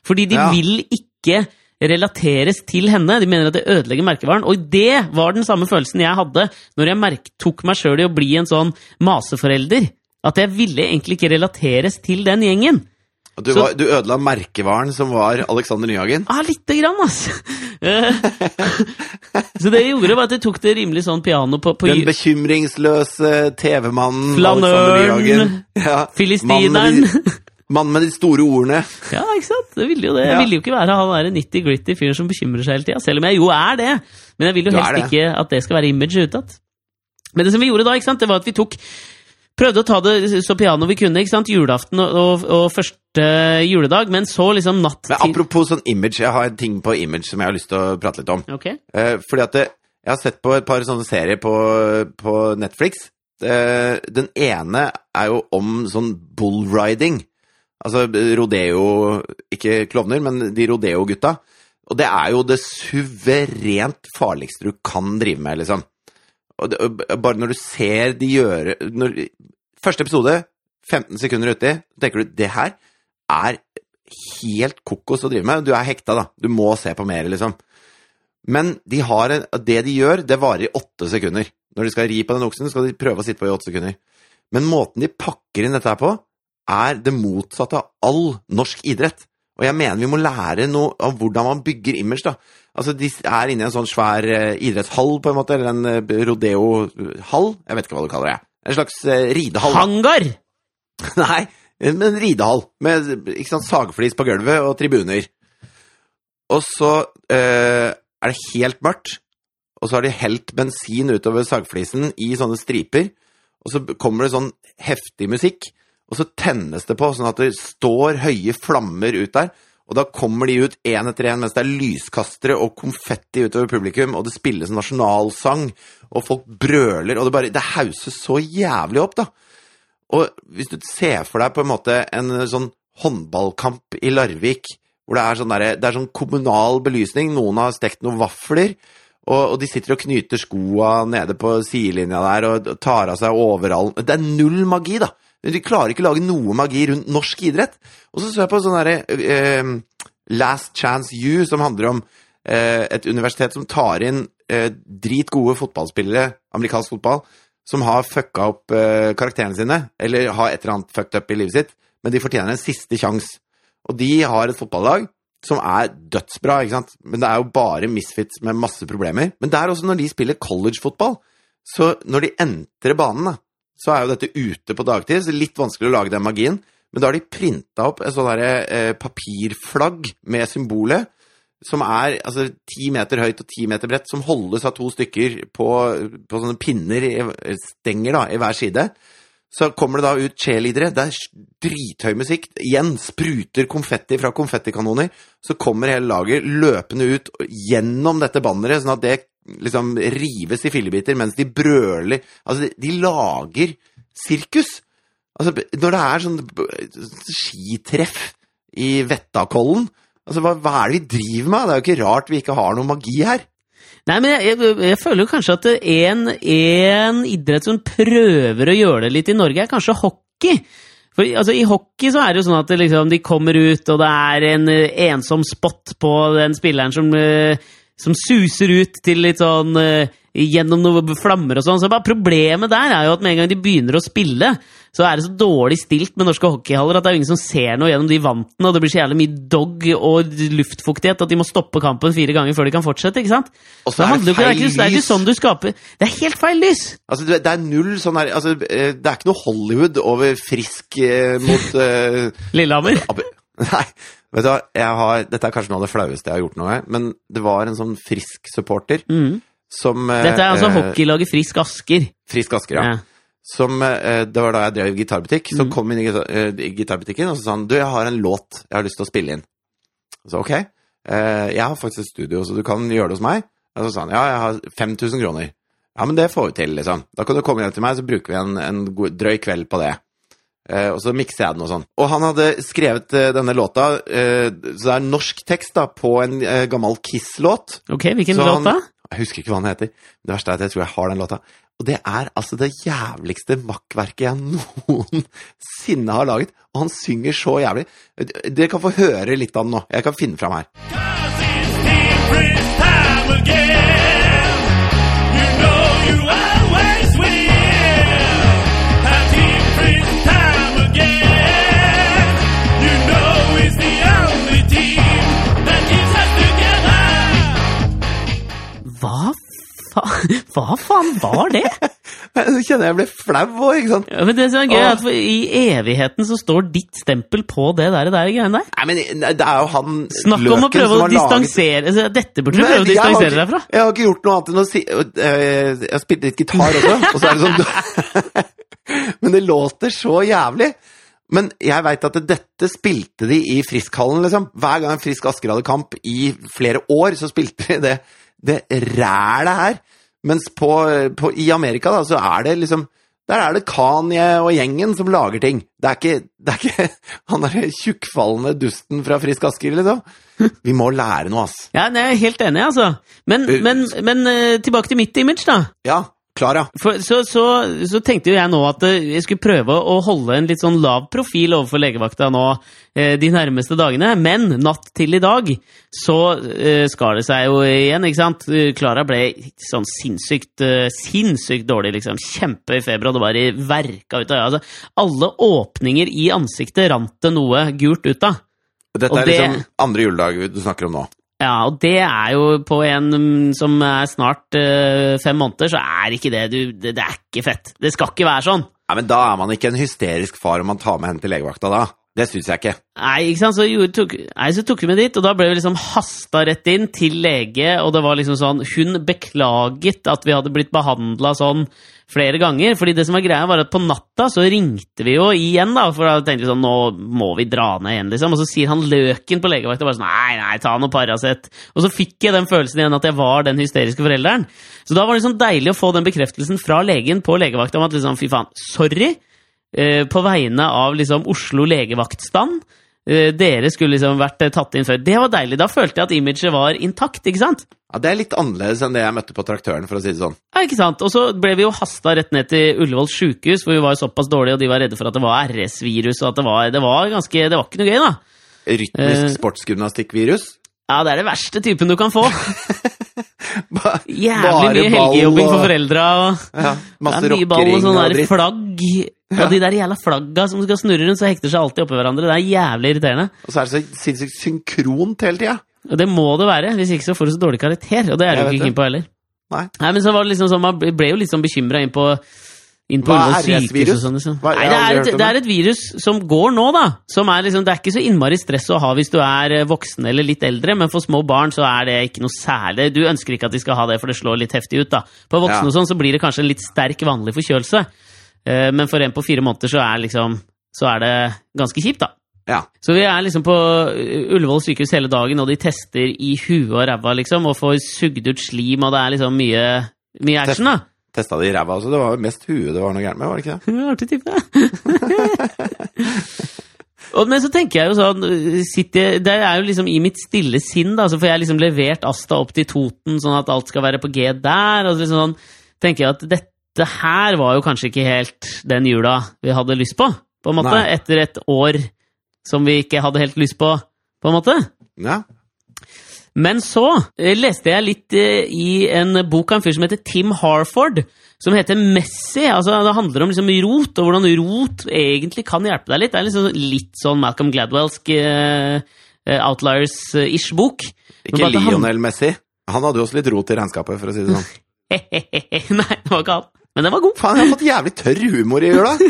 Fordi de Ja. vil ikke relateres til henne. De mener at det ødelegger merkevaren. Og det var den samme følelsen jeg hadde når jeg merk tok meg sjøl i å bli en sånn maseforelder. At jeg ville egentlig ikke relateres til den gjengen. Du, var, du ødela merkevaren som var Alexander Nyhagen. Ja, lite grann, altså. Så det jeg gjorde, var at jeg tok det rimelig sånn piano på, på Den bekymringsløse TV-mannen Alexander Nyhagen. Ja, Filistineren. Mannen med, de, store ordene. Ja, ikke sant? Det ville jo det. Jeg ville jo ikke være han der nitty-gritty fyren som bekymrer seg hele tida, selv om jeg jo er det. Men jeg vil jo helst ikke at det skal være image utad. Men det som vi gjorde da, ikke sant, det var at vi tok Prøvde å ta det så piano vi kunne. ikke sant? Julaften og, og, og første juledag. Men så liksom natt Men til apropos sånn image, jeg har en ting på image som jeg har lyst til å prate litt om. Ok. Eh, fordi at det, jeg har sett på et par sånne serier på, på Netflix. Eh, den ene er jo om sånn bullriding. Altså rodeo Ikke klovner, men de rodeo-gutta. Og det er jo det suverent farligste du kan drive med, liksom. Det, bare når du ser de gjøre når, Første episode, 15 sekunder uti, tenker du det her er helt kokos å drive med. Du er hekta, da. Du må se på mer, liksom. Men de en, det de gjør, det varer i åtte sekunder. Når de skal ri på den oksen, skal de prøve å sitte på i åtte sekunder. Men måten de pakker inn dette her på, er det motsatte av all norsk idrett. Og jeg mener vi må lære noe av hvordan man bygger image, da. Altså, de er inne i en sånn svær eh, idrettshall, på en måte, eller en eh, rodeo-hall. Jeg vet ikke hva du kaller det. En slags eh, ridehall. Hangar! Nei, men en ridehall med ikke sant, sagflis på gulvet og tribuner. Og så eh, er det helt mørkt, og så har de helt bensin utover sagflisen i sånne striper, og så kommer det sånn heftig musikk, og så tennes det på sånn at det står høye flammer ut der, og da kommer de ut én etter én mens det er lyskastere og konfetti utover publikum, og det spilles nasjonalsang, og folk brøler, og det bare Det hauses så jævlig opp, da. Og hvis du ser for deg på en måte en sånn håndballkamp i Larvik hvor det er sånn, derre- det er sånn kommunal belysning. Noen har stekt noen vafler. Og, og de sitter og knyter skoa nede på sidelinja der og tar av seg overallen. Det er null magi, da! De klarer ikke å lage noe magi rundt norsk idrett. Og så så jeg på sånn derre eh, Last Chance U, som handler om eh, et universitet som tar inn eh, dritgode fotballspillere, amerikansk fotball, som har fucka opp eh, karakterene sine, eller har et eller annet fucked up i livet sitt, men de fortjener en siste sjanse. Og de har et fotballag som er dødsbra, ikke sant? men det er jo bare misfits med masse problemer. Men det er også når de spiller collegefotball, så når de entrer banen, da, så er jo dette ute på dagtid, så det er litt vanskelig å lage den magien. Men da har de printa opp et sånt derre, eh, papirflagg med symbolet, som er altså ti meter høyt og ti meter bredt, som holdes av to stykker på, på sånne pinner, i, stenger da, i hver side. Så kommer det da ut cheerleadere. Det er drithøy musikk. Igjen spruter konfetti fra konfettikanoner. Så kommer hele laget løpende ut gjennom dette banneret, sånn at det liksom rives i fillebiter mens de brøler Altså, de, de lager sirkus. Altså, når det er sånn skitreff i Vettakollen Altså, hva, hva er det vi driver med? Det er jo ikke rart vi ikke har noe magi her. Nei, men jeg, jeg, jeg føler kanskje at en, en idrett som prøver å gjøre det litt i Norge, er kanskje hockey. For altså, I hockey så er det jo sånn at liksom, de kommer ut, og det er en ensom spot på den spilleren som, eh, som suser ut til litt sånn eh, Gjennom noen flammer og sånn. Så bare Problemet der er jo at med en gang de begynner å spille, så er det så dårlig stilt med norske hockeyhaller at det er ingen som ser noe gjennom de vantene, og det blir så jævlig mye dog og luftfuktighet at de må stoppe kampen fire ganger før de kan fortsette. ikke sant? Og Så er det jo ikke, det, er ikke, feil det er ikke sånn du skaper Det er helt feil lys! Altså, det det er null sånn her altså, eh, Det er ikke noe Hollywood over frisk eh, mot uh, Lillehammer. Nei, vet du hva, har, dette er kanskje noe av det flaueste jeg har gjort noe, men det var en sånn frisk supporter Mm. som eh, Dette er altså eh, hockeylaget Frisk Asker. Frisk Asker, ja. Ja. Som, eh, det var da jeg drev gitarbutikk. Så Mm. kom inn i, gitar, eh, i gitarbutikken og så sa han du, jeg har en låt jeg har lyst til å spille inn. Så ok, eh, jeg har faktisk et studio, så du kan gjøre det hos meg. Og så sa han ja, jeg har 5000 kroner. Ja, men det får vi til, liksom. Da kan du komme hjem til meg, så bruker vi en, en god, drøy kveld på det. Eh, og så mikser jeg den og sånn. Og han hadde skrevet eh, denne låta, eh, så det er norsk tekst da, på en gammel Kiss-låt. Ok, hvilken Så låt da? Jeg husker ikke hva den heter. Det verste er at jeg tror jeg har den låta. Og det er altså det jævligste makkverket jeg noensinne har laget. Og han synger så jævlig. Dere kan få høre litt av den nå. Jeg kan finne fram her. Faen, hva faen var det? Nå kjenner jeg ble flau òg, ikke sant? Ja, men det som er gøy, er at I evigheten så står ditt stempel på det der, der greiene der. Nei, men det er jo han Snakk om å prøve å distansere laget- Dette burde du prøve å distansere ikke- deg fra. Jeg har ikke gjort noe annet enn å si øh, Jeg har spilt litt gitar også, og så er det sånn Men det låter så jævlig. Men jeg veit at dette spilte de i Friskhallen, liksom. Hver gang Frisk Asker hadde kamp i flere år, så spilte de det, det rælet her. Mens på, på, i Amerika, da, så er det liksom Der er det Kanye og gjengen som lager ting. Det er ikke, det er ikke han derre tjukkfallende dusten fra Frisk Asker, liksom. Vi må lære noe, ass. Ja, Jeg er helt enig, altså. Men, Uh, men, men eh, tilbake til mitt image, da. Ja, Klara. Så, så, så tenkte jo jeg nå at eh, jeg skulle prøve å holde en litt sånn lav profil overfor legevakta nå eh, de nærmeste dagene. Men natt til i dag så eh, skar det seg jo igjen, ikke sant? Klara ble sånn sinnssykt eh, sinnssykt dårlig, liksom. Kjempehøy feber, og det bare verka ut av øya. Altså, alle åpninger i ansiktet rant det noe gult ut av. Dette er det- liksom andre juledag du snakker om nå. Ja, og det er jo på en mm, som er snart eh, fem måneder, så er ikke det du det, det er ikke fett. Det skal ikke være sånn. Ja, men Da er man ikke en hysterisk far om man tar med henne til legevakta, da. Det syns jeg ikke. Nei, ikke sant? Så, gjorde- tok, nei, så tok vi med dit, og da ble vi liksom hasta rett inn til lege, og det var liksom sånn Hun beklaget at vi hadde blitt behandla sånn flere ganger. fordi det som var greia, var at på natta så ringte vi jo igjen, da, for da tenkte vi sånn Nå må vi dra ned igjen, liksom. Og så sier han Løken på legevakta bare sånn Nei, nei, ta noe Paracet. Og så fikk jeg den følelsen igjen at jeg var den hysteriske forelderen. Så da var det liksom deilig å få den bekreftelsen fra legen på legevakta om at liksom, fy faen, sorry. Eh, på vegne av liksom Oslo legevaktstand. Eh, dere skulle liksom vært eh, tatt inn før. Det var deilig. Da følte jeg at imaget var intakt, ikke sant? Ja, Det er litt annerledes enn det jeg møtte på traktøren, for å si det sånn. Ja, ikke sant? Og så ble vi jo hasta rett ned til Ullevål sjukehus, hvor vi var såpass dårlige, og de var redde for at det var RS-virus, og at det var, det var ganske Det var ikke noe gøy, da. Rytmisk uh, sportsgymnastikkvirus. Ja, det er det verste typen du kan få. Ba- Jævlig mye helgejobbing for foreldra. og... Ja, masse det er mye ball og rockering og der flagg. Og de der jævla flagga som skal snurre rundt, så hekter seg alltid oppi hverandre. Det er jævlig irriterende. Og så er det så sinnssykt synkront hele tida. Og det må det være, hvis ikke så får du så dårlig karakter. Og det er du ikke keen på heller. Nei. men så var det liksom sånn, man ble jo litt sånn bekymra inn på inn på Hva er Ullevål sykehus RS-virus? og sånn. Liksom. Hva- Nei, det er, et, det er et virus som går nå, da. Som er liksom, det er ikke så innmari stress å ha hvis du er eh, voksen eller litt eldre, men for små barn så er det ikke noe særlig. Du ønsker ikke at de skal ha det, for det slår litt heftig ut. da. På voksne Ja. og sånn så blir det kanskje en litt sterk vanlig forkjølelse, Eh, men for en på fire måneder så er, liksom, så er det ganske kjipt, da. Ja. Så vi er liksom på uh, Ullevål sykehus hele dagen, og de tester i huet og ræva, liksom, og får sugd ut slim, og det er liksom mye, mye action, da. Testa det i ræva også. Det var mest huet det var noe gærent med, var det ikke det? Artig type. Og, men så tenker jeg jo sånn sitter, Det er jo liksom i mitt stille sinn, da, så får jeg liksom levert Asta opp til Toten, sånn at alt skal være på G der. Og så liksom sånn, tenker jeg at dette her var jo kanskje ikke helt den jula vi hadde lyst på, på en måte. Nei. Etter et år som vi ikke hadde helt lyst på, på en måte. Ja. Men så eh, leste jeg litt eh, i en bok av en fyr som heter Tim Harford, som heter Messi. Altså, det handler om liksom rot, og hvordan rot egentlig kan hjelpe deg litt. Det er liksom litt sånn Malcolm Gladwellsk eh, eh, Outliers-ish bok. Ikke Lionel Messi. Han hadde jo også litt rot i regnskapet, for å si det sånn. Nei, det var ikke han. Men den var god. Faen, jeg har fått jævlig tørr humor i jula!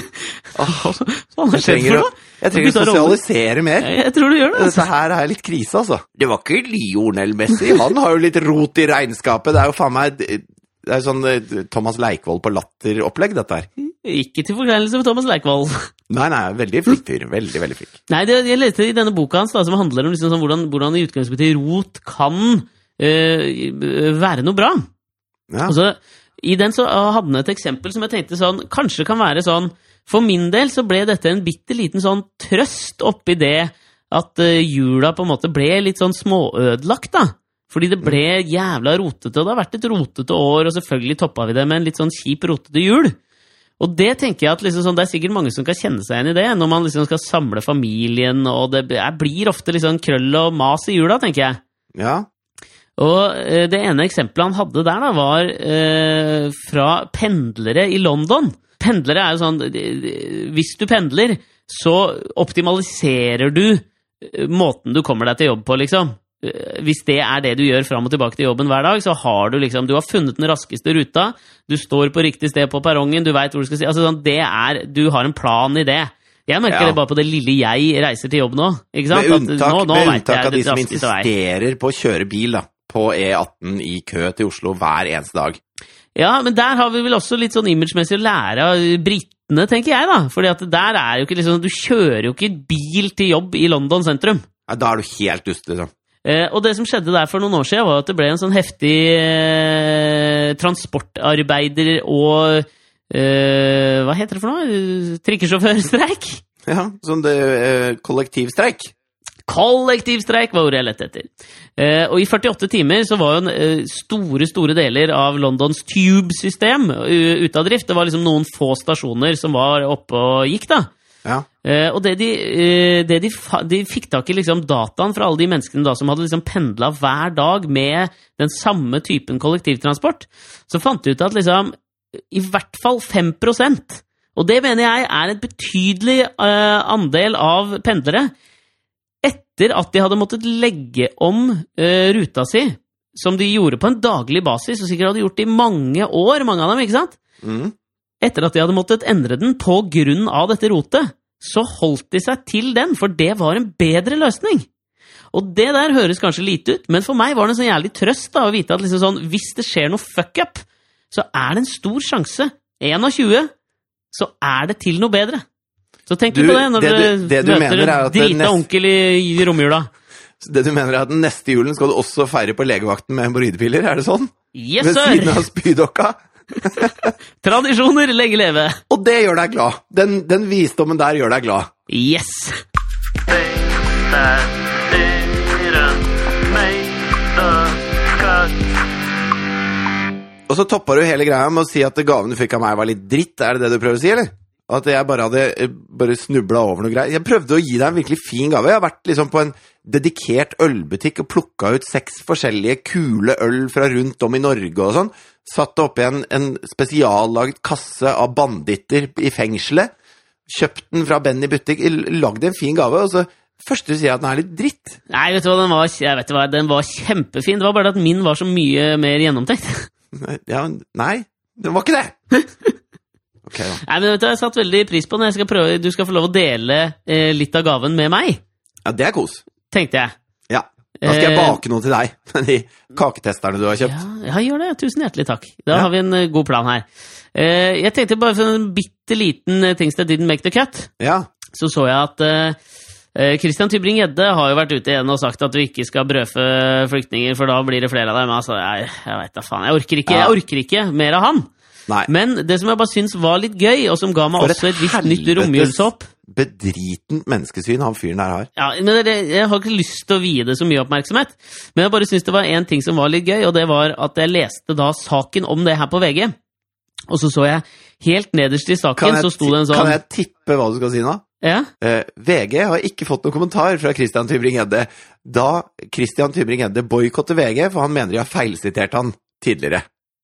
Jeg trenger, å, jeg trenger å sosialisere mer. Jeg tror du gjør det. Altså. Dette her er litt krise, altså. Det var ikke Lionel Messi. Han har jo litt rot i regnskapet. Det er jo faen meg Det er sånn eh, Thomas Leikvoll på latter-opplegg, dette her. Ikke til forkleinelse for Thomas Leikvoll. Nei, nei, veldig flink fyr. Veldig, veldig flink. Nei, det, jeg leste i denne boka hans da, som handler om liksom sånn, hvordan, hvordan i utgangspunktet rot kan øh, være noe bra. Ja. Altså, I den så hadde han et eksempel som jeg tenkte sånn Kanskje kan være sånn For min del så ble dette en bitte liten sånn trøst oppi det at eh, jula på en måte ble litt sånn småødelagt, da. Fordi det ble jævla rotete, og det har vært et rotete år, og selvfølgelig toppa vi det med en litt sånn kjip, rotete jul. Og det tenker jeg at liksom sånn, det er sikkert mange som kan kjenne seg igjen i det, når man liksom skal samle familien, og det blir ofte litt sånn krøll og mas i jula, tenker jeg. ja. Og eh, det ene eksempelet han hadde der, da, var eh, fra pendlere i London. Pendlere er jo sånn Hvis du pendler, så optimaliserer du eh, måten du kommer deg til jobb på, liksom. Hvis det er det du gjør fram og tilbake til jobben hver dag, så har du liksom Du har funnet den raskeste ruta, du står på riktig sted på perrongen, du veit hvor du skal si Altså sånn, det er Du har en plan i det. Jeg merker Ja. det bare på det lille jeg reiser til jobb nå. Med unntak, nå, nå med unntak jeg av de som insisterer på å kjøre bil da, på E18 i kø til Oslo hver eneste dag. Ja, men der har vi vel også litt sånn imagemessig å lære av britene, tenker jeg, da. Fordi at der er jo ikke liksom Du kjører jo ikke bil til jobb i London sentrum. Ja, da er du helt dust, liksom. Eh, og det som skjedde der for noen år siden, var at det ble en sånn heftig eh, transportarbeider og eh, Hva heter det for noe? Trikkesjåførstreik? Ja, sånn det, eh, kollektivstreik. Kollektivstreik var ordet jeg lette etter. Eh, og i 48 timer så var jo eh, store store deler av Londons tube-system uh, ute av drift. Det var liksom noen få stasjoner som var oppe og gikk, da. Ja. Eh, og det de, eh, det de, de fikk tak i liksom dataen fra alle de menneskene da som hadde liksom pendla hver dag med den samme typen kollektivtransport, så fant de ut at liksom i hvert fall 5% og det mener jeg er en betydelig eh, andel av pendlere, etter at de hadde måttet legge om uh, ruta si, som de gjorde på en daglig basis, og sikkert hadde gjort i mange år, mange av dem, ikke sant? Mm. etter at de hadde måttet endre den på grunn av dette rotet, så holdt de seg til den, for det var en bedre løsning. Og det der høres kanskje lite ut, men for meg var det en sånn jævlig trøst da, å vite at liksom sånn, hvis det skjer noe fuck-up, så er det en stor sjanse. 1 av 20, så er det til noe bedre. Så tenk Du, på det når det du- det du møter er en drita nest- onkel i, i romjula. Det du mener er at neste julen skal du også feire på legevakten med hemoroidepiller, er det sånn? Yes, Ved siden av spydokka? Tradisjoner, lenge leve! Og det gjør deg glad! Den, den visdommen der gjør deg glad. Yes! Og så toppa du hele greia med å si at gaven du fikk av meg, var litt dritt. Er det det du prøver å si, eller? At jeg bare hadde eh, bare snubla over noe greier. Jeg prøvde å gi deg en virkelig fin gave. Jeg har vært liksom på en dedikert ølbutikk og plukka ut seks forskjellige kule øl fra rundt om i Norge og sånn. Satt det oppi en, en spesiallaget kasse av banditter i fengselet. Kjøpt den fra Benny butikk, lagd en fin gave, og så Først du sier at den er litt dritt. Nei, vet du hva, den var, jeg vet hva, den var kjempefin. Det var bare at min var så mye mer gjennomtenkt. Ja, nei, den var ikke det! Ok, da. Nei, men vet du, Jeg satte veldig pris på den. Jeg skal prøve, du skal få lov å dele eh, litt av gaven med meg, Ja, det er kos. tenkte jeg. Ja. Da skal jeg Eh, bake noe til deg. De kaketesterne du har kjøpt. Ja, ja, gjør det. Tusen hjertelig takk. Da Ja. har vi en eh, god plan her. Eh, jeg tenkte bare for en bitte liten eh, things that didn't make the cut, Ja. så så jeg at eh, Christian Tybring-Gjedde har jo vært ute igjen og sagt at du ikke skal brødfø flyktninger, for da blir det flere av dem. Altså, jeg, jeg vet da faen. Jeg orker ikke, jeg orker ikke mer av han. Nei. Men det som jeg bare syns var litt gøy, og som ga meg For også et visst nytt romjulshopp bedritent menneskesyn han fyren der har. ja, men det, Jeg har ikke lyst til å vie det så mye oppmerksomhet, men jeg bare syns det var én ting som var litt gøy, og det var at jeg leste da saken om det her på VG. Og så så jeg helt nederst i saken, så sto det en sånn kan jeg tippe hva du skal si nå? ja? Eh, VG har ikke fått noen kommentar fra Christian Tybring-Gjedde da Christian Tybring-Gjedde boikotter VG, for han mener de har feilsitert han tidligere.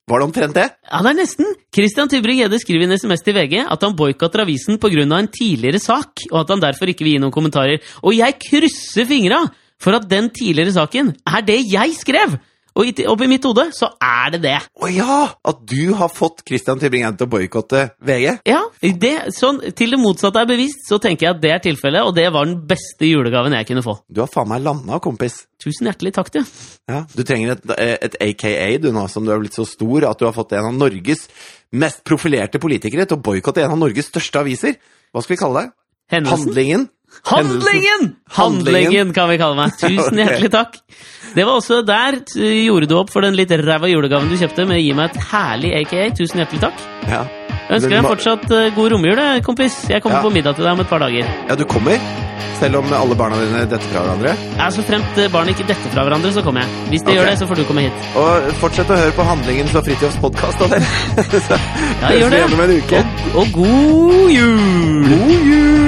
Var det omtrent det? Ja, det er nesten! Christian Tybring-Gjedde skriver i en SMS til VG at han boikotter avisen pga. en tidligere sak, og at han derfor ikke vil gi noen kommentarer. Og jeg krysser fingra for at den tidligere saken er det jeg skrev! Og oppi mitt hode så er det det. Å ja! At du har fått Christian Tybring-Gjedde til å boikotte VG? Ja, det, sånn, Til det motsatte er bevist, så tenker jeg at det er tilfellet, og det var den beste julegaven jeg kunne få. Du har faen meg landa, kompis. Tusen hjertelig takk, du. Ja, Du trenger et, et AKA du nå, som du har blitt så stor at du har fått en av Norges mest profilerte politikere til å boikotte en av Norges største aviser. Hva skal vi kalle det? Hendelsen. Handlingen? Handlingen! Handlingen kan vi kalle meg. Tusen hjertelig takk. Det var også der gjorde du opp for den litt ræva julegaven du kjøpte med å gi meg et herlig AKA. Tusen hjertelig takk. Ja. Jeg ønsker deg fortsatt eh, god romjul, kompis. Jeg kommer Ja. på middag til deg om et par dager. ja, du kommer? Selv om alle barna dine detter fra hverandre? Ja, Så fremt barna barn ikke detter fra hverandre, så kommer jeg. Hvis de okay. gjør det, så får du komme hit. Og fortsett å høre på handlingen fra Fridtjofs podkast, da, dere. Ja, gjør det. Og, og god jul! god jul!